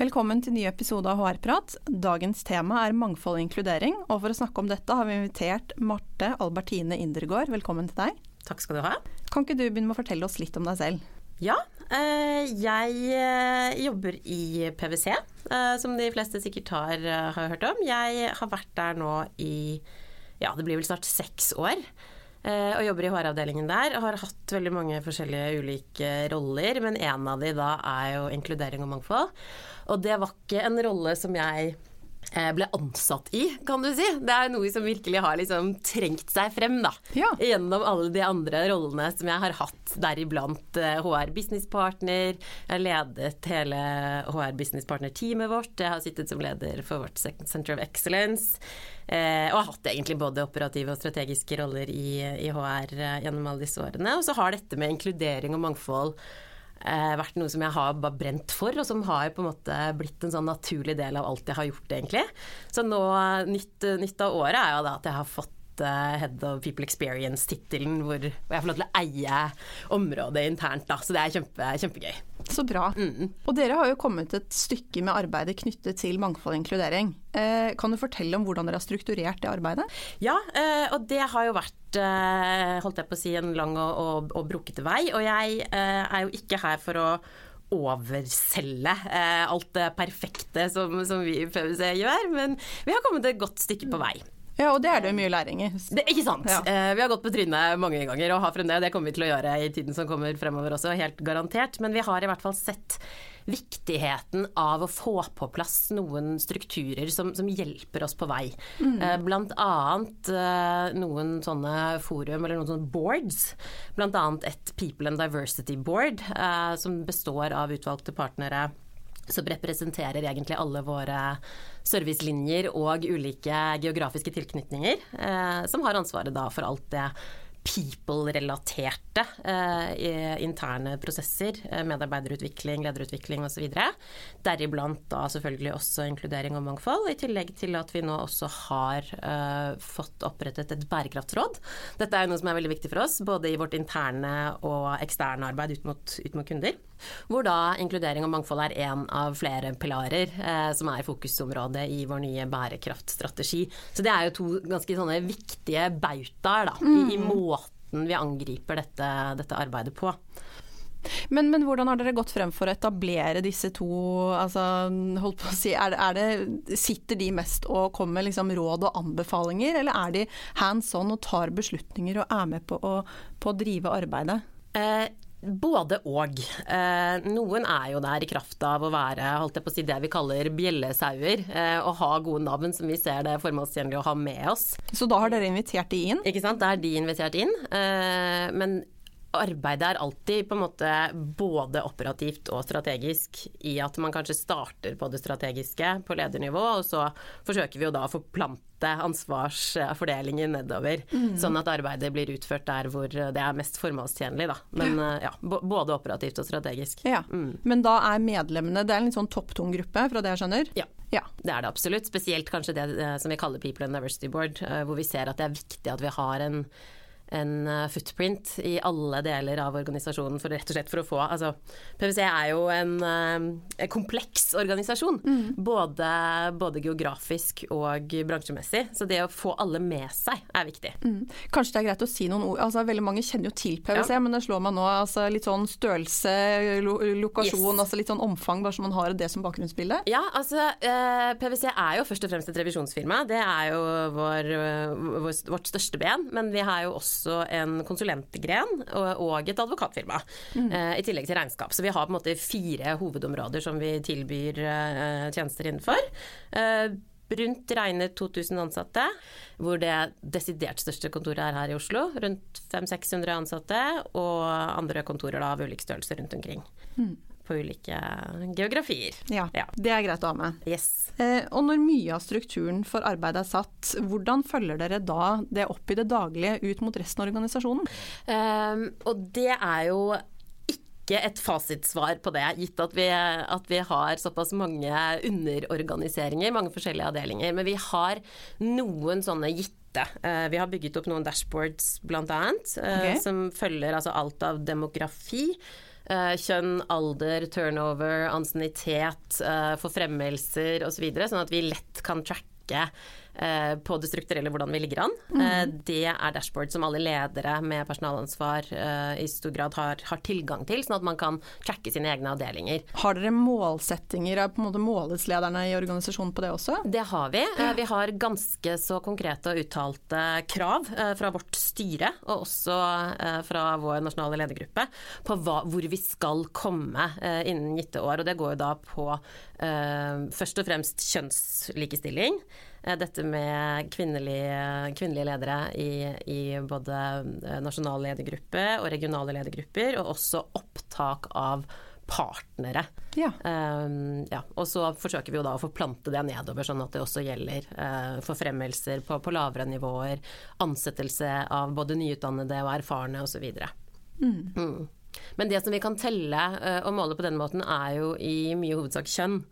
Velkommen til ny episode av HR-prat. Dagens tema er mangfold og inkludering. Og for å snakke om dette har vi invitert Marte Albertine Indergård. Velkommen til deg. Takk skal du ha. Kan ikke du begynne med å fortelle oss litt om deg selv? Ja, eh, jeg eh, jobber i PwC, eh, som de fleste sikkert har, har hørt om. Jeg har vært der nå i ja, det blir vel snart seks år. Og jobber i HR-avdelingen der. og Har hatt veldig mange forskjellige ulike roller, men en av de da er jo inkludering og mangfold. Og det var ikke en rolle som jeg Eh, ble ansatt i, kan du si. Det er noe som virkelig har liksom trengt seg frem, da. Ja. Gjennom alle de andre rollene som jeg har hatt, deriblant HR eh, Business Partner. Jeg har ledet hele HR Business Partner-teamet vårt. Jeg har sittet som leder for vårt Center of Excellence. Eh, og har hatt egentlig både operative og strategiske roller i, i HR gjennom alle disse årene. Og så har dette med inkludering og mangfold eh, vært noe som jeg har bare brent for, og som har på en måte blitt en sånn naturlig del av alt jeg har gjort, egentlig. Så nå, nytt, nytt av året er jo da at jeg har fått eh, Head of People Experience-tittelen, hvor, hvor, jeg får lov til å eie området internt. Da. Så det er kjempe, kjempegøy. Så bra. Mm. Og dere har jo kommet et stykke med arbeidet knyttet til mangfold og inkludering. Eh, kan du fortelle om hvordan dere har strukturert det arbeidet? Ja, eh, og det har jo vært eh, holdt jeg på å si, en lang og, og, og brukete vei. Og jeg eh, er jo ikke her for å overselge eh, alt det perfekte som, som vi i PwC gjør, men vi har kommet et godt stykke på vei. Ja, og det er det jo mye læring i. Det, ikke sant. Ja. Eh, vi har gått på trynet mange ganger og har fremdeles, det kommer vi til å gjøre i tiden som kommer fremover også, helt garantert. Men vi har i hvert fall sett viktigheten av å få på plass noen strukturer som, som hjelper oss på vei. Mm. Eh, blant annet eh, noen sånne forum, eller noen sånne boards. Blant annet et People and Diversity Board, eh, som består av utvalgte partnere som representerer egentlig alle våre servicelinjer og ulike geografiske tilknytninger, eh, som har ansvaret da for alt det people-relaterte eh, interne prosesser, eh, medarbeiderutvikling, lederutvikling osv. Deriblant da selvfølgelig også inkludering og mangfold, i tillegg til at vi nå også har eh, fått opprettet et bærekraftsråd. Dette er noe som er veldig viktig for oss, både i vårt interne og eksterne arbeid ut mot, ut mot kunder. Hvor da inkludering og mangfold er én av flere pilarer eh, som er fokusområdet i vår nye bærekraftstrategi. Så det er jo to ganske sånne viktige bautaer da, mm. i, i, måten vi angriper dette, dette arbeidet på. Men, men, hvordan har dere gått frem for å etablere disse to altså, holdt på å si, er er det, Sitter de mest og kommer med liksom råd og anbefalinger, eller er de hands on og tar beslutninger og er med på å, på å drive arbeidet? Eh, både og. Eh, noen er jo der i kraft av å være holdt jeg på å si, det vi kaller bjellesauer. Eh, og ha gode navn som vi ser det formålstjenlig å ha med oss. Så da har dere invitert de inn? Ikke sant, da er de invitert inn. Eh, men arbeidet er alltid på en måte både operativt og strategisk i at man kanskje starter på det strategiske på ledernivå, og så forsøker vi jo da å forplante ansvarsfordelingen nedover. Mm. Sånn at arbeidet blir utført der hvor det er mest formålstjenlig, da. Men ja, både operativt og strategisk. Ja. Mm. Men da er medlemmene Det er en litt sånn topptung gruppe, fra det jeg skjønner? Ja. Ja. Det er det absolutt. Spesielt kanskje det eh, som vi kaller People and Diversity Board, eh, hvor vi ser at det er viktig at vi har en en eh, footprint i alle deler av organisasjonen for rett og slett for å få altså, PwC er jo en, en eh, kompleks organisasjon, mm. både, både, geografisk og bransjemessig. Så det å få alle med seg er viktig. Mm. Kanskje det er greit å si noen ord. Altså, veldig mange kjenner jo til PwC, ja. men det slår meg nå altså, litt sånn størrelse, lo lokasjon, yes. altså litt sånn omfang, bare så man har det som bakgrunnsbilde? Ja, altså eh, PwC er jo først og fremst et revisjonsfirma. Det er jo vår, vår, vårt største ben. Men vi har jo også også en konsulentgren og et advokatfirma. Mm. Eh, I tillegg til regnskap. Så vi har på en måte fire hovedområder som vi tilbyr eh, tjenester innenfor. Eh, rundt regnet 2000 ansatte, hvor det desidert største kontoret er her i Oslo. Rundt 500-600 ansatte, og andre kontorer da, av ulik størrelse rundt omkring. Mm på ulike geografier. Ja, Ja. det er greit å ha med. Yes. Eh, og når mye av strukturen for arbeidet er satt, hvordan følger dere da det opp i det daglige ut mot resten av organisasjonen? Um, og det er jo et fasitsvar på det, gitt at vi, at vi har såpass mange underorganiseringer, mange forskjellige avdelinger. Men vi har noen sånne gitte. Eh, vi har bygget opp noen dashboards bl.a. Okay. som følger altså alt av demografi. Eh, Kjønn, alder, turnover, ansiennitet, eh, forfremmelser osv. Sånn at vi lett kan tracke på det strukturelle hvordan vi ligger an. Mm. Det er dashboard som alle ledere med personalansvar eh, i stor grad har, har tilgang til, sånn at man kan tracke sine egne avdelinger. Har dere målsettinger, er på en måte måles lederne i organisasjonen på det også? Det har vi. Eh, Vi har ganske så konkrete og uttalte krav eh, fra vårt styre, og også eh, fra vår nasjonale ledergruppe, på hva, hvor vi skal komme eh, innen gitte år. Og det går jo da på eh, først og fremst kjønnslikestilling. Eh, Dette med kvinnelige, kvinnelige ledere i, i både nasjonale ledergrupper og regionale ledergrupper, og også opptak av partnere. Ja. Um, ja, og så forsøker vi jo da å forplante det nedover, sånn at det også gjelder uh, forfremmelser på, på lavere nivåer, ansettelse av både nyutdannede og erfarne osv. Mm. Mm. Men det som vi kan telle uh, og måle på den måten, er jo i mye hovedsak kjønn.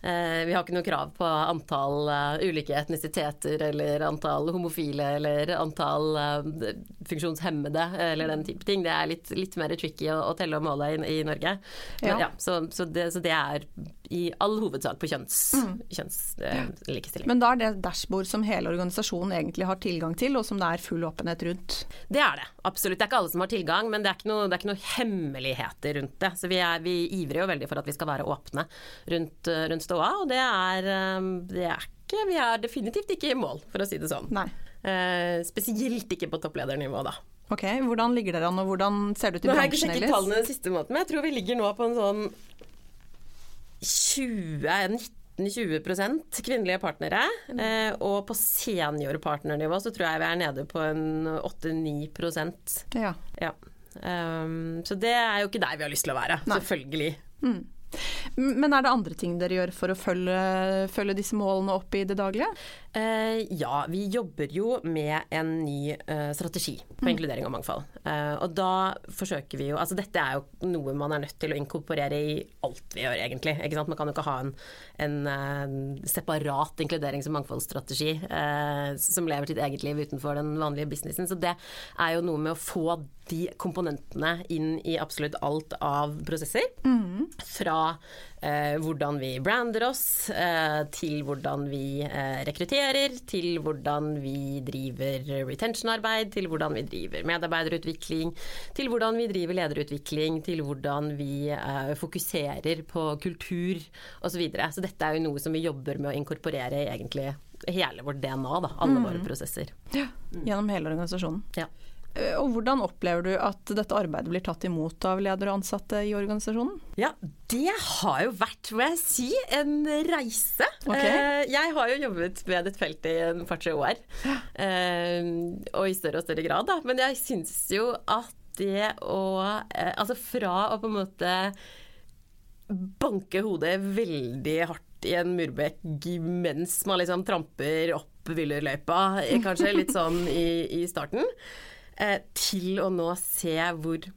Eh, Vi har ikke noe krav på antall eh, ulike etnisiteter eller antall homofile eller antall eh, funksjonshemmede eller den type ting. Det er litt, litt mer tricky å, å telle og måle i, i Norge. Men, Ja. ja, så, så, det, så det er i all hovedsak på kjønns, kjønnslikestilling. Men da er det dashbord som hele organisasjonen egentlig har tilgang til, og som det er full åpenhet rundt? Det er det, absolutt. Det er ikke alle som har tilgang, men det er ikke noe, det er ikke noe hemmeligheter rundt det. Så vi, er, vi ivrer jo veldig for at vi skal være åpne rundt, rundt ståa, og det er, eh, det er ikke Vi er definitivt ikke i mål, for å si det sånn. Nei. Eh, spesielt ikke på toppledernivå, da. Ok, Hvordan ligger dere an, og hvordan ser det ut i Nå har jeg ikke sjekket tallene den siste måneden, men jeg tror vi ligger nå på en sånn 20 19-20% kvinnelige partnere. Eh, og på seniorpartnernivå så tror jeg vi er nede på en 8-9% Ja. Ja. Um, så det er jo ikke der vi har lyst til å være, Nei. selvfølgelig. Mm. Men er det andre ting dere gjør for å følge, følge disse målene opp i det daglige? Eh, ja, vi jobber jo med en ny eh, strategi på inkludering og mangfold. Eh, og da forsøker vi jo Altså dette er jo noe man er nødt til å inkorporere i alt vi gjør, egentlig. Ikke sant? Man kan jo ikke ha en, en separat inkluderings- og mangfoldsstrategi eh, som lever sitt eget liv utenfor den vanlige businessen. Så det er jo noe med å få de komponentene inn i absolutt alt av prosesser. Fra eh, hvordan vi brander oss, eh, til hvordan vi eh, rekrutterer, til hvordan vi driver retention-arbeid, til hvordan vi driver medarbeiderutvikling, til hvordan vi driver lederutvikling, til hvordan vi eh, fokuserer på kultur osv. Så, videre. så dette er jo noe som vi jobber med å inkorporere i egentlig hele vårt DNA, da, alle våre prosesser. Ja, Gjennom hele organisasjonen. Ja. Eh, Og hvordan opplever du at dette arbeidet blir tatt imot av ledere og ansatte i organisasjonen? Ja, det har jo vært, må jeg si, en reise. Ok. Eh, Jeg har jo jobbet med dette feltet i en par-tre år, eh, og i større og større grad, da. Men jeg syns jo at det å Altså fra å på en måte banke hodet veldig hardt i en murbekk mens man liksom tramper opp Villerløypa, kanskje litt sånn i, i starten, eh, til å nå se hvor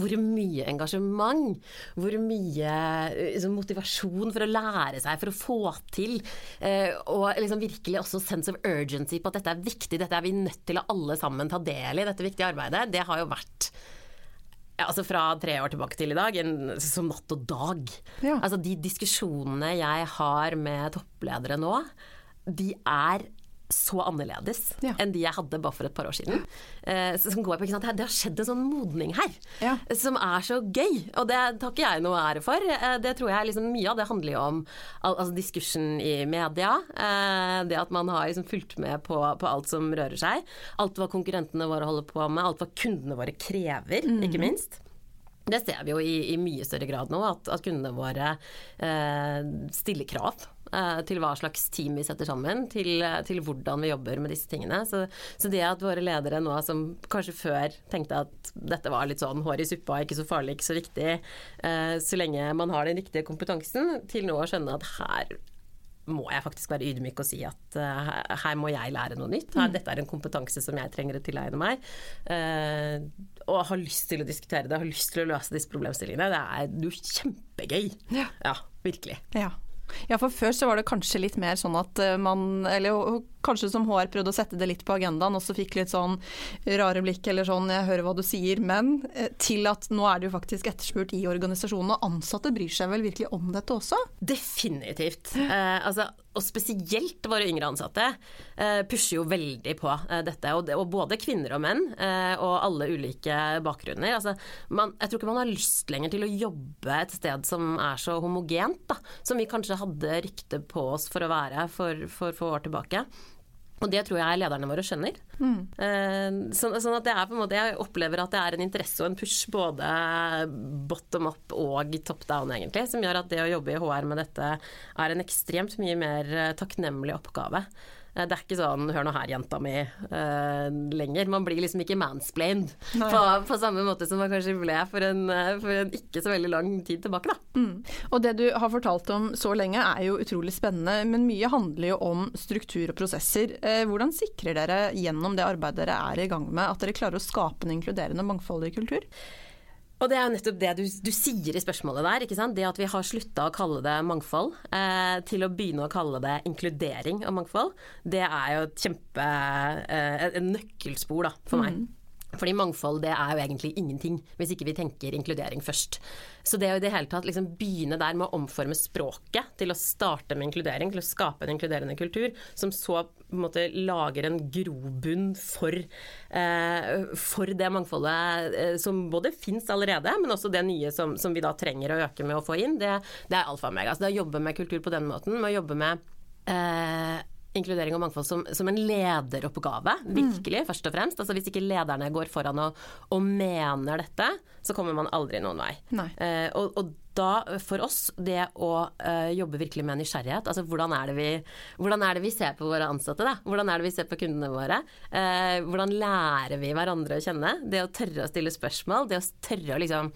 hvor mye engasjement, hvor mye eh, liksom, motivasjon for å lære seg, for å få til, eh, og liksom virkelig også sense of urgency på at dette er viktig, dette er vi nødt til å alle sammen ta del i, dette viktige arbeidet, det har jo vært ja, altså fra tre år tilbake til i dag, en, som natt og dag. Ja. Altså de diskusjonene jeg har med toppledere nå, de er så annerledes Ja. enn de jeg hadde bare for et par år siden. Eh, som går på, ikke sant? Det har skjedd en sånn modning her, Ja. som er så gøy. Og det tar ikke jeg noe ære for. Eh, det tror jeg liksom, Mye av det handler jo om al altså diskursen i media. Eh, det at man har liksom fulgt med på, på alt som rører seg. Alt hva konkurrentene våre holder på med, alt hva kundene våre krever, ikke minst. Det ser vi jo i, i mye større grad nå, at, at kundene våre eh, stiller krav til hva slags team vi setter sammen, til, til hvordan vi jobber med disse tingene. Så, så, det at våre ledere nå som kanskje før tenkte at dette var litt sånn hår i suppa, ikke så farlig, ikke så viktig, eh, så lenge man har den riktige kompetansen, til nå å skjønne at her må jeg faktisk være ydmyk og si at uh, her må jeg lære noe nytt. Her, mm. dette er en kompetanse som jeg trenger å tilegne meg. Uh, og har lyst til å diskutere det, har lyst til å løse disse problemstillingene. Det er jo kjempegøy. Ja. ja virkelig. Ja. Ja, for før så var det kanskje litt mer sånn at eh, man, eller kanskje som HR prøvde å sette det litt på agendaen, og så fikk litt sånn rare blikk eller sånn 'jeg hører hva du sier', men eh, til at nå er det jo faktisk etterspurt i organisasjonen, og ansatte bryr seg vel virkelig om dette også? Definitivt. Eh, altså, og spesielt våre yngre ansatte eh, pusher jo veldig på eh, dette. Og, det, og, både kvinner og menn, eh, og alle ulike bakgrunner. Altså, man, jeg tror ikke man har lyst lenger til å jobbe et sted som er så homogent, da, som vi kanskje hadde rykte på oss for å være for, for, få år tilbake. Og det tror jeg lederne våre skjønner. Mm. Så, sånn at det er på en måte, Jeg opplever at det er en interesse og en push både bottom up og top down, egentlig, som gjør at det å jobbe i HR med dette er en ekstremt mye mer eh, takknemlig oppgave. Eh, det er ikke sånn 'hør nå her, jenta mi' uh, lenger. Man blir liksom ikke mansplained på, på, samme måte som man kanskje ble for en, eh, for en ikke så veldig lang tid tilbake, da. Mm. Og det du har fortalt om så lenge er jo utrolig spennende, men mye handler jo om struktur og prosesser. Eh, hvordan sikrer dere gjennom det arbeidet dere er i gang med, at dere klarer å skape en inkluderende og mangfoldig kultur? Og det er jo nettopp det du, du, sier i spørsmålet der. ikke sant? Det at vi har slutta å kalle det mangfold, eh, til å begynne å kalle det inkludering av mangfold, det er jo et kjempe eh, en nøkkelspor da, for meg. Mm. Fordi mangfold det er jo egentlig ingenting, hvis ikke vi tenker inkludering først. Så det å i det hele tatt liksom begynne der med å omforme språket til å starte med inkludering, til å skape en inkluderende kultur, som så en måte lager en grobunn for, eh, for det mangfoldet eh, som både fins allerede, men også det nye som, som, vi da trenger å øke med å få inn, det, det er alfa og mega. Så det å jobbe med kultur på den måten, med å jobbe med eh, inkludering og mangfold som, som en lederoppgave, mm. virkelig, mm. først og fremst. Altså Hvis ikke lederne går foran og, og mener dette, så kommer man aldri noen vei. Eh, og, og, da, for oss, det å uh, jobbe virkelig med nysgjerrighet, altså hvordan er, vi, hvordan er, det vi, ser på våre ansatte, da? Hvordan er det vi ser på kundene våre? Uh, hvordan lærer vi hverandre å kjenne? Det å tørre å stille spørsmål, det å tørre å liksom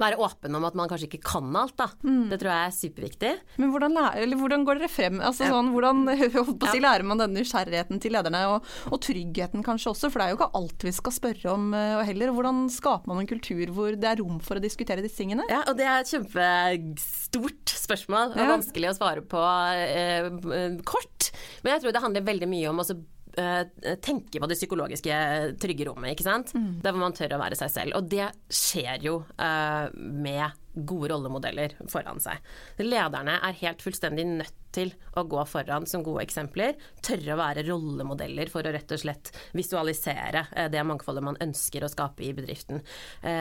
være åpen om at man kanskje ikke kan alt, da. Mm. Det tror jeg er superviktig. Men hvordan, lærer, hvordan går dere frem? Altså, sånn, hvordan si, lærer man denne nysgjerrigheten til lederne, og, og, tryggheten kanskje også? For det er jo ikke alt vi skal spørre om uh, heller. Hvordan skaper man en kultur hvor det er rom for å diskutere disse tingene? Ja, og det er et kjempestort spørsmål, og ja. vanskelig å svare på uh, kort. Men jeg tror det handler veldig mye om å tenke på det psykologiske trygge rommet, ikke sant. Mm. Der hvor man tør å være seg selv. Og det skjer jo uh, med gode rollemodeller foran seg. Lederne er helt fullstendig nødt til å gå foran som gode eksempler. Tørre å være rollemodeller for å rett og slett visualisere det mangfoldet man ønsker å skape i bedriften.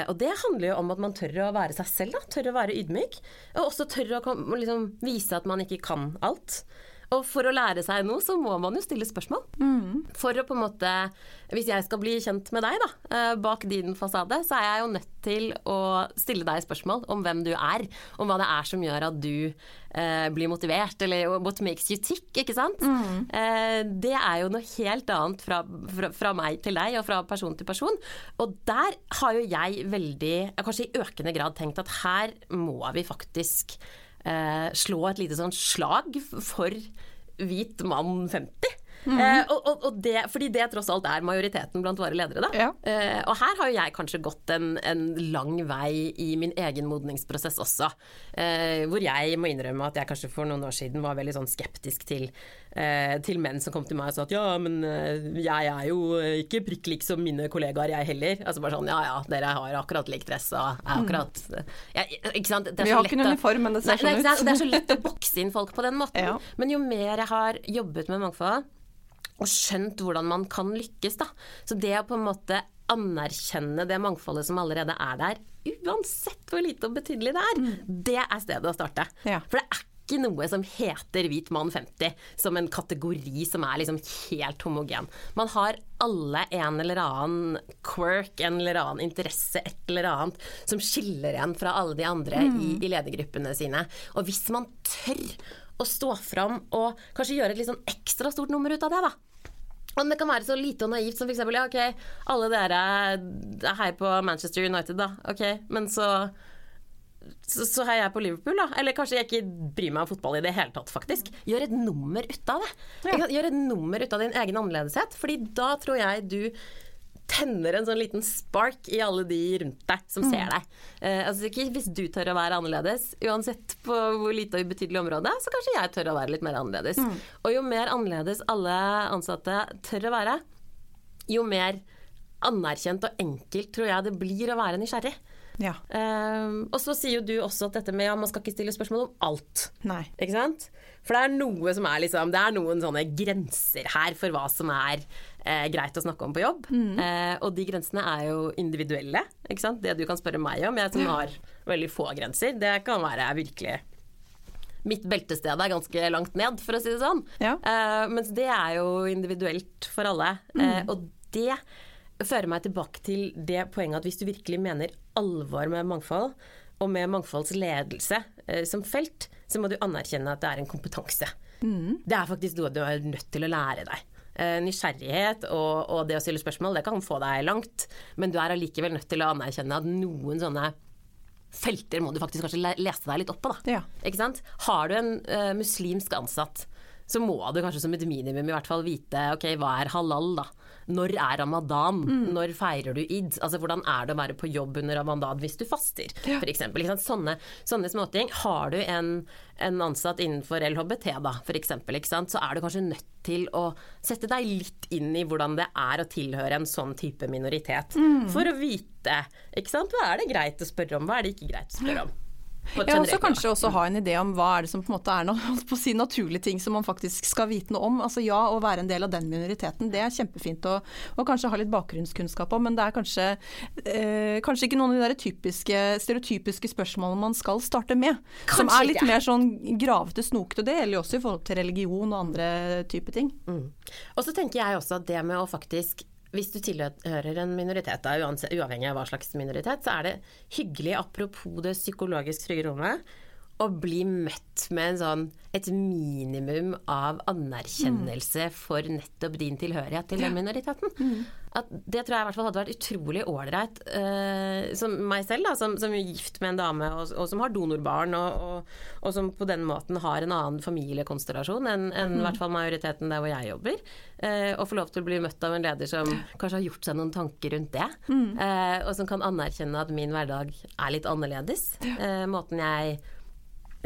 Og det handler jo om at man tør å være seg selv, da. Tør å være ydmyk. Og også tør å liksom, vise at man ikke kan alt. Og for å lære seg noe, så må man jo stille spørsmål. Mm. For å på en måte Hvis jeg skal bli kjent med deg, da, eh, bak din fasade, så er jeg jo nødt til å stille deg spørsmål om hvem du er. Om hva det er som gjør at du eh, blir motivert, eller what makes you tick, ikke sant. Mm. Eh, det er jo noe helt annet fra, fra, fra, meg til deg, og fra person til person. Og der har jo jeg veldig, kanskje i økende grad, tenkt at her må vi faktisk slå et lite sånn slag for hvit mann 50. Mm eh, og, og det, fordi det tross alt er majoriteten blant våre ledere. Da. Ja. Eh, og her har jo jeg kanskje gått en, en, lang vei i min egen modningsprosess også. Eh, hvor jeg må innrømme at jeg kanskje for noen år siden var veldig sånn skeptisk til, eh, til menn som kom til meg og sa at ja, men eh, jeg er jo ikke prikk lik som mine kollegaer, jeg heller. Altså bare sånn ja ja, dere har akkurat lik dress og er mm. akkurat ja, Ikke sant. Vi har ikke noen uniform, men det ser sånn ut. Det er så lett å bokse inn folk på den måten. Ja. Men jo mer jeg har jobbet med mangfold og skjønt hvordan man kan lykkes. Da. Så det å på en måte anerkjenne det mangfoldet som allerede er der, uansett hvor lite og betydelig det er, mm. det er stedet å starte. Ja. For det er ikke noe som heter hvit mann 50 som en kategori som er liksom helt homogen. Man har alle en eller annen quirk, en eller annen interesse, et eller annet som skiller en fra alle de andre mm. i, i ledergruppene sine. Og hvis man tør å stå fram og kanskje gjøre et litt sånn ekstra stort nummer ut av det, da. Og det kan være så lite og naivt som f.eks. Ja, ok, alle dere er her på Manchester United, da. Ok, men så så, så heier jeg på Liverpool, da. Eller kanskje jeg ikke bryr meg om fotball i det hele tatt, faktisk. Gjør et nummer ut av det. Ja. Gjør et nummer ut av din egen annerledeshet. Fordi da tror jeg du tenner en sånn liten spark i alle de rundt deg som ser deg. Eh, altså ikke Hvis du tør å være annerledes, uansett på hvor lite og ubetydelig område, så kanskje jeg tør å være litt mer annerledes. Og jo mer annerledes alle ansatte tør å være, jo mer anerkjent og enkelt tror jeg det blir å være nysgjerrig. Ja. Eh, og så sier jo du også at dette med ja, man skal ikke stille spørsmål om alt. Nei. Ikke sant? For det er noe som er liksom Det er noen sånne grenser her for hva som er eh, greit å snakke om på jobb. Eh, og de grensene er jo individuelle. Ikke sant? Det du kan spørre meg om, jeg som har veldig få grenser, det kan være virkelig Mitt beltested er ganske langt ned, for å si det sånn. Ja. Eh, mens det er jo individuelt for alle. Eh, og det fører meg tilbake til det poenget at hvis du virkelig mener alvor med mangfold, og med mangfoldsledelse eh, som felt, så må du anerkjenne at det er en kompetanse. Det er faktisk noe du er nødt til å lære deg. Eh, nysgjerrighet og, og det å stille spørsmål, det kan få deg langt, men du er allikevel nødt til å anerkjenne at noen sånne felter må du faktisk kanskje lese deg litt opp på, da. Ja. Har du en eh, muslimsk ansatt, så må du kanskje som et minimum i hvert fall vite ok, hva er halal, da? Når er ramadan? Når feirer du id? Altså Hvordan er det å være på jobb under ramadan hvis du faster, Ja. for eksempel. Sånne, sånne småting. Har du en, en ansatt innenfor LHBT, da, for eksempel, så er du kanskje nødt til å sette deg litt inn i hvordan det er å tilhøre en sånn type minoritet. For å vite ikke sant? hva er det greit å spørre om, hva er det ikke greit å spørre om. Ja, og så kanskje også ha en idé om hva er det som på en måte er noe, si, naturlige ting som man faktisk skal vite noe om. Altså ja, å være en del av den minoriteten, det er kjempefint å å kanskje ha litt bakgrunnskunnskap om, men det er kanskje, eh, kanskje ikke noen av de der typiske, stereotypiske spørsmålene man skal starte med. som er litt ikke. mer sånn gravete, snokete. Det gjelder jo også i forhold til religion og andre typer ting. Mm. Og så tenker jeg også at det med å faktisk hvis du tilhører en minoritet, da, uavhengig av hva slags minoritet, så er det hyggelig, apropos det psykologisk trygge rommet, å bli møtt med en sånn, et minimum av anerkjennelse for nettopp din tilhørighet til den minoriteten. At det tror jeg i hvert fall hadde vært utrolig ålreit. Uh, som meg selv, da, som, som er gift med en dame og, og som har donorbarn, og, og, og som på den måten har en annen familiekonstellasjon enn enn i hvert fall majoriteten der hvor jeg jobber. Uh, og få lov til å bli møtt av en leder som kanskje har gjort seg noen tanker rundt det. Uh, og som kan anerkjenne at min hverdag er litt annerledes. Måten jeg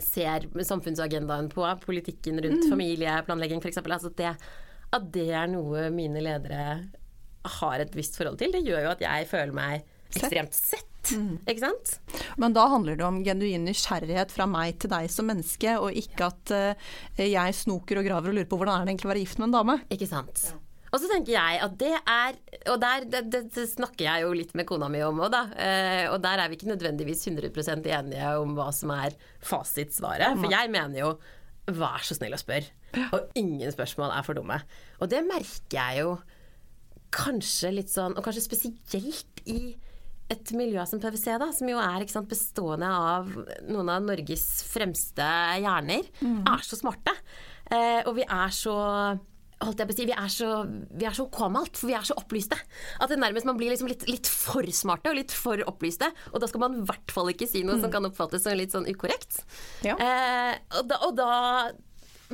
ser samfunnsagendaen på, politikken rundt familieplanlegging f.eks. Altså det, at det er noe mine ledere har et visst forhold til, det gjør jo at jeg føler meg ekstremt sett. Ikke sant? Men da handler det om genuin nysgjerrighet fra meg til deg som menneske, og ikke at uh, jeg snoker og graver og lurer på hvordan er det egentlig å være gift med en dame. Ikke sant. Og så tenker jeg at det er Og der det, det, snakker jeg jo litt med kona mi om òg, da. Eh, og der er vi ikke nødvendigvis 100% enige om hva som er fasitsvaret. For jeg mener jo vær så snill å spørre. Og ingen spørsmål er for dumme. Og det merker jeg jo kanskje litt sånn, og kanskje spesielt i et miljø som PwC, da, som jo er sant, bestående av noen av Norges fremste hjerner, er så smarte. Eh, og vi er så holdt jeg på å si, vi er så, vi er så kåmalt, for vi er så opplyste. At det nærmest man blir liksom litt, litt for smarte og litt for opplyste. Og da skal man i hvert fall ikke si noe som kan oppfattes som litt sånn ukorrekt. Ja. Eh, og, da, og da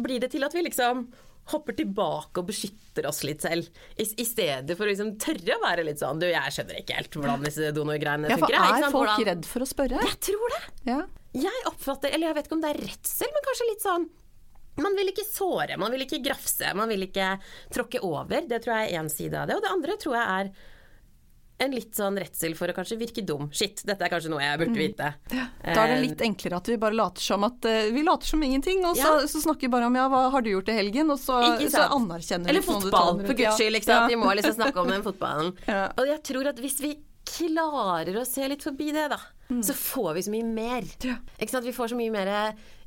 blir det til at vi liksom hopper tilbake og beskytter oss litt selv. I, i stedet for å liksom tørre å være litt sånn Du, jeg skjønner ikke helt hvordan disse donorgreiene Ja, for funker. jeg», ikke er sant? folk Hvordan- redd for å spørre? Jeg tror det. Ja. Jeg oppfatter, eller jeg vet ikke om det er redsel, men kanskje litt sånn man vil ikke såre, man vil ikke grafse, man vil ikke tråkke over. Det tror jeg er én side av det. Og det andre tror jeg er en litt sånn redsel for å kanskje virke dum. Shit, dette er kanskje noe jeg burde vite. Da er det litt enklere at vi bare later som at eh, vi later som ingenting, og så, Ja. så snakker vi bare om ja, hva har du gjort i helgen, og så, så anerkjenner vi Eller fotball, for guds skyld. Ikke sant? Ja. Vi må liksom snakke om den fotballen. Ja. Og jeg tror at hvis vi klarer å se litt forbi det, da, så får vi så mye mer. Mm. Ja. Vi får så mye mer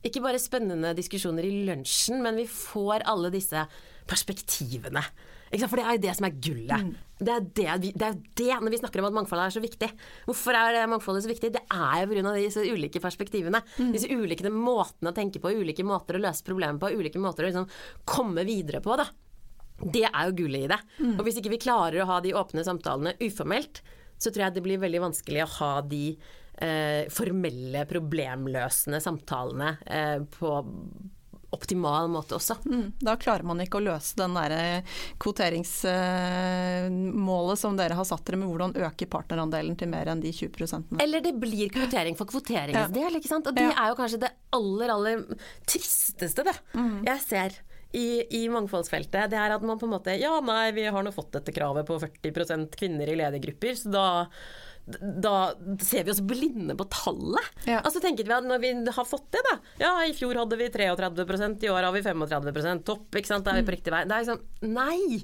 ikke bare spennende diskusjoner i lunsjen, men vi får alle disse perspektivene. For det er jo det som er gullet. Mm. Det, er det, det, er det, når vi snakker om at mangfoldet er så viktig. Hvorfor er det mangfoldet så viktig? Det er jo pga. disse ulike perspektivene. Mm. Disse ulike måtene å tenke på, ulike måter å løse problemer på, ulike måter å liksom komme videre på. da. Det er jo gullet i det. Mm. Og hvis ikke vi klarer å ha de åpne samtalene uformelt, så tror jeg det blir veldig vanskelig å ha de formelle, problemløsende samtalene eh, på optimal måte også. Mm, da klarer man ikke å løse den der kvoteringsmålet som dere har satt dere med hvordan øke partnerandelen til mer enn de 20 prosentene. Eller det blir kvotering for kvoteringens ja. del, ikke sant. Og det ja. er jo kanskje det aller, aller tristeste, det, mm. jeg ser. I, i, mangfoldsfeltet, det er at man på en måte Ja, nei, vi har nå fått dette kravet på 40% kvinner i ledergrupper, så da da ser vi oss blinde på tallet. Ja. Altså tenker vi at når vi har fått det, da Ja, i fjor hadde vi 33% i år har vi 35% Topp, ikke sant. Da er vi på riktig vei. Det er liksom Nei!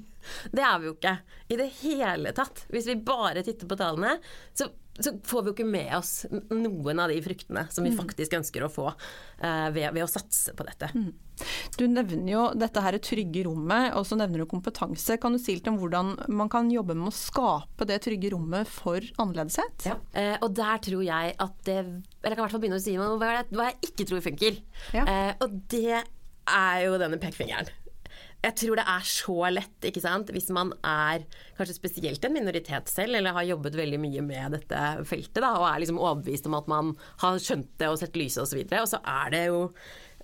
Det er vi jo ikke i det hele tatt. Hvis vi bare titter på tallene, så så får vi jo ikke med oss noen av de fruktene som vi mm. faktisk ønsker å få uh, ved, ved, å satse på dette. Mm. Du nevner jo dette her trygge rommet, og så nevner du kompetanse. Kan du si litt om hvordan man kan jobbe med å skape det trygge rommet for annerledeshet? Ja. Uh, og der tror jeg at det Eller jeg kan i hvert fall begynne å si hva jeg, hva jeg ikke tror funker. Ja. Uh, og det er jo denne pekefingeren jeg tror det er så lett, ikke sant, hvis man er kanskje spesielt en minoritet selv, eller har jobbet veldig mye med dette feltet, da, og er liksom overbevist om at man har skjønt det og sett lyset osv. Og, så og så er det jo,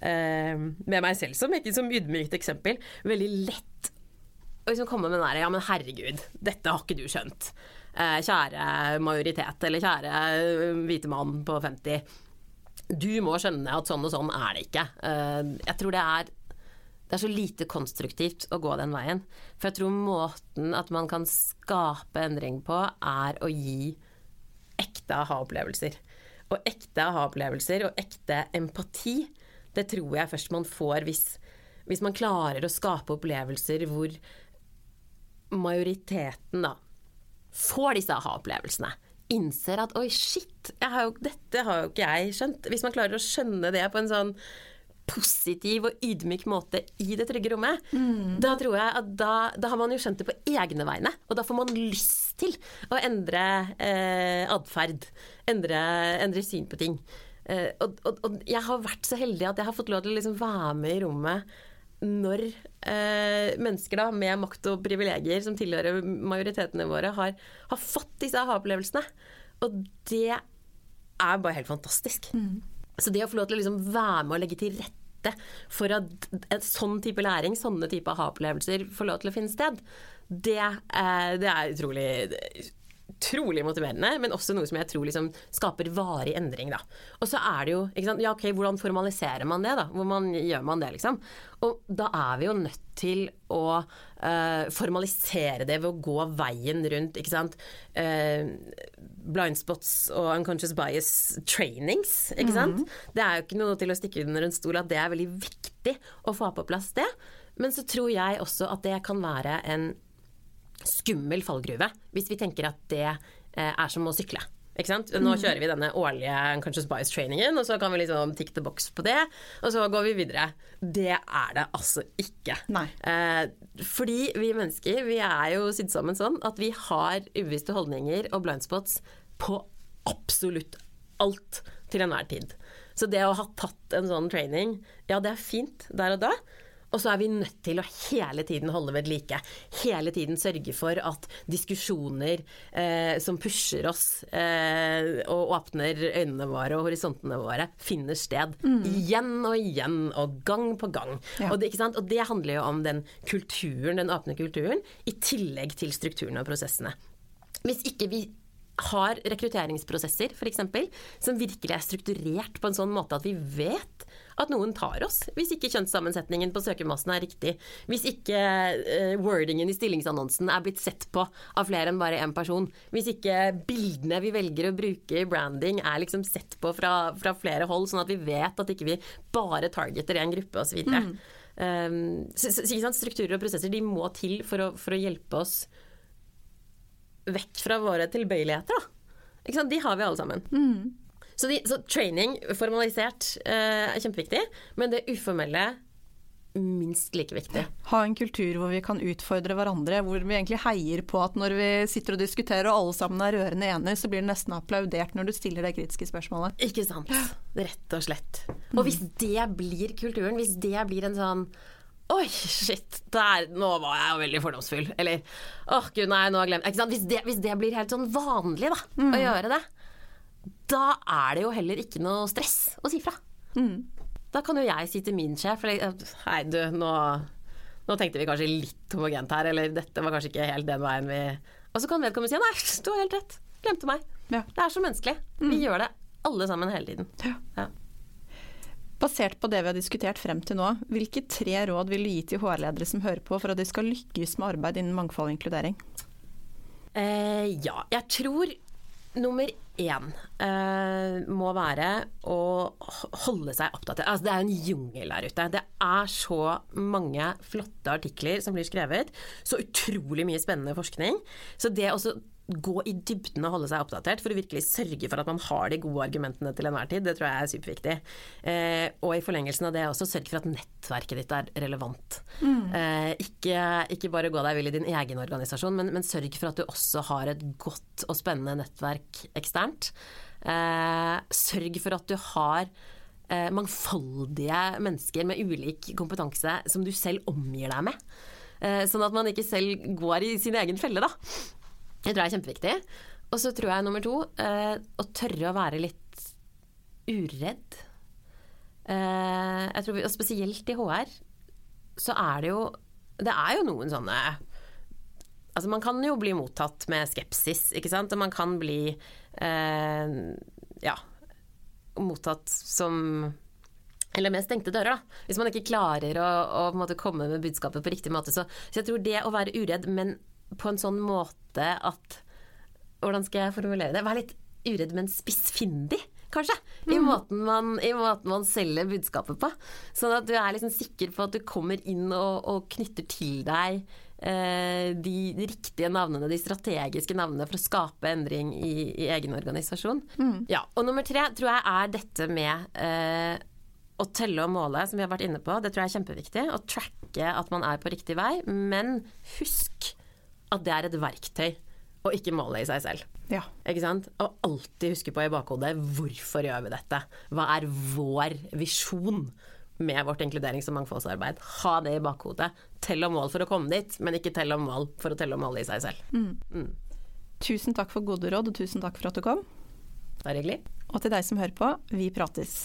eh, med meg selv som, ikke som ydmykt eksempel, veldig lett å liksom komme med den derre ja, men herregud, dette har ikke du skjønt. Eh, kjære majoritet, eller kjære eh, hvite mann på 50. Du må skjønne at sånn og sånn er det ikke. Eh, jeg tror det er det er så lite konstruktivt å gå den veien. For jeg tror måten at man kan skape endring på, er å gi ekte aha-opplevelser. Og ekte aha-opplevelser og ekte empati, det tror jeg først man får hvis, hvis man klarer å skape opplevelser hvor majoriteten da får disse aha-opplevelsene. Innser at oi, shit, har jo, dette har jo ikke jeg skjønt. Hvis man klarer å skjønne det på en sånn positiv og ydmyk måte i det trygge rommet, mm. da tror jeg at da, da, har man jo skjønt det på egne vegne. Og da får man lyst til å endre eh, atferd. Endre, endre, syn på ting. Eh, og, og, og, jeg har vært så heldig at jeg har fått lov til å liksom være med i rommet når eh, mennesker da, med makt og privilegier som tilhører majoritetene våre, har, har fått disse aha-opplevelsene. Og det er bare helt fantastisk. Mm. Så det å få lov til å liksom være med og legge til rette for at en sånn type læring, sånne type aha-opplevelser, får lov til å finne sted, det, eh, det er utrolig utrolig motiverende, men også noe som jeg tror liksom skaper varig endring. Da. Og så er det jo Ja, ok, hvordan formaliserer man det, da? Hvordan gjør man det, liksom? Og da er vi jo nødt til å uh, formalisere det ved å gå veien rundt, ikke sant. Uh, Blindspots og unconscious bias trainings, ikke sant. Mm -hmm. Det er jo ikke noe til å stikke under en stol at det er veldig viktig å få på plass det. Men så tror jeg også at det kan være en skummel fallgruve hvis vi tenker at det eh, er som å sykle. Nå mm. kjører vi denne årlige Unconscious Bias-trainingen, og så kan vi liksom tick the box på det, og så går vi videre. Det er det altså ikke. Eh, fordi vi mennesker vi er jo sydd sammen sånn at vi har ubevisste holdninger og blindspots på absolutt alt til enhver tid. Så det å ha tatt en sånn training, ja det er fint der og da. Og så er vi nødt til å hele tiden holde ved like. Hele tiden sørge for at diskusjoner eh, som pusher oss eh, og åpner øynene våre og horisontene våre, finner sted. Mm. Igjen og igjen og gang på gang. Ja. Og, det, og, det, handler jo om den kulturen, den åpne kulturen, i tillegg til strukturene og prosessene. Hvis ikke vi har rekrutteringsprosesser f.eks. som virkelig er strukturert på en sånn måte at vi vet at noen tar oss hvis ikke kjønnssammensetningen på søkermassen er riktig. Hvis ikke uh, wordingen i stillingsannonsen er blitt sett på av flere enn bare én person. Hvis ikke bildene vi velger å bruke i branding er liksom sett på fra, fra flere hold, sånn at vi vet at ikke vi bare targeter én gruppe osv. Mm. Um, så, så, så, strukturer og prosesser de må til for å, for å hjelpe oss vekk fra våre tilbøyeligheter. Da. De har vi alle sammen. Mm. Så, de, så, training formalisert eh, er kjempeviktig, men det uformelle minst like viktig. Ha en kultur hvor vi kan utfordre hverandre, hvor vi egentlig heier på at når vi sitter og diskuterer og alle sammen er rørende enige, så blir det nesten applaudert når du stiller det kritiske spørsmålet. Ikke sant. Rett og slett. Og hvis det blir kulturen, hvis det blir en sånn Oi, shit, der, nå var jeg jo veldig fordomsfull. Eller åh, gud, nei, nå har jeg glemt ikke sant? Hvis det, hvis det blir helt sånn vanlig, da, Mm. å gjøre det, da er det jo heller ikke noe stress å si fra. Mm. Da kan jo jeg si til min sjef Hei, du, nå, nå tenkte vi kanskje litt homogent her, eller dette var kanskje ikke helt den veien vi Og så kan vedkommende si nei, du har helt rett. Glemte meg. Ja. Det er så menneskelig. Vi gjør det alle sammen hele tiden. Ja. Ja. Basert på det vi har diskutert frem til nå, hvilke tre råd vil du gi til HR-ledere som hører på, for at de skal lykkes med arbeid innen mangfold og inkludering? Eh, ja, jeg tror nummer én eh, må være å holde seg oppdatert. Altså, det er en jungel der ute. Det er så mange flotte artikler som blir skrevet. Så utrolig mye spennende forskning. Så det å gå i dybden og holde seg oppdatert for å virkelig sørge for at man har de gode argumentene til enhver tid, det tror jeg er superviktig. Eh, og i forlengelsen av det også sørge for at nettverket ditt er relevant. Eh, ikke, ikke bare gå deg vill i din egen organisasjon, men, men sørg for at du også har et godt og spennende nettverk eksternt. Eh, sørg for at du har eh, mangfoldige mennesker med ulik kompetanse som du selv omgir deg med. Eh, sånn at man ikke selv går i sin egen felle, da. Det tror det er kjempeviktig. Og så tror jeg nummer to eh, å tørre å være litt uredd. Eh, jeg tror vi, og Spesielt i HR så er det jo Det er jo noen sånne Altså Man kan jo bli mottatt med skepsis, ikke sant. Og man kan bli eh, ja, mottatt som eller med stengte dører, da. Hvis man ikke klarer å, å komme med budskapet på riktig måte. Så, så jeg tror det å være uredd, men på en sånn måte at Hvordan skal jeg formulere det? Vær litt uredd, men spissfindig, kanskje. I, måten man, I måten man selger budskapet på. Sånn at du er liksom sikker på at du kommer inn og, og knytter til deg eh, de, de riktige navnene, de strategiske navnene, for å skape endring i, i egen organisasjon. Ja, og nummer tre tror jeg er dette med eh, å telle og måle, som vi har vært inne på, det tror jeg er kjempeviktig. Å tracke at man er på riktig vei. Men husk at det er et verktøy, og ikke målet i seg selv. Ja. Ikke sant? Og alltid huske på i bakhodet hvorfor gjør vi dette? Hva er vår visjon med vårt inkluderings- og mangfoldsarbeid? Ha det i bakhodet. Tell om mål for å komme dit, men ikke tell om mål for å telle om målet i seg selv. Tusen takk for gode råd, og tusen takk for at du kom. Det er hyggelig. Og til deg som hører på, vi prates.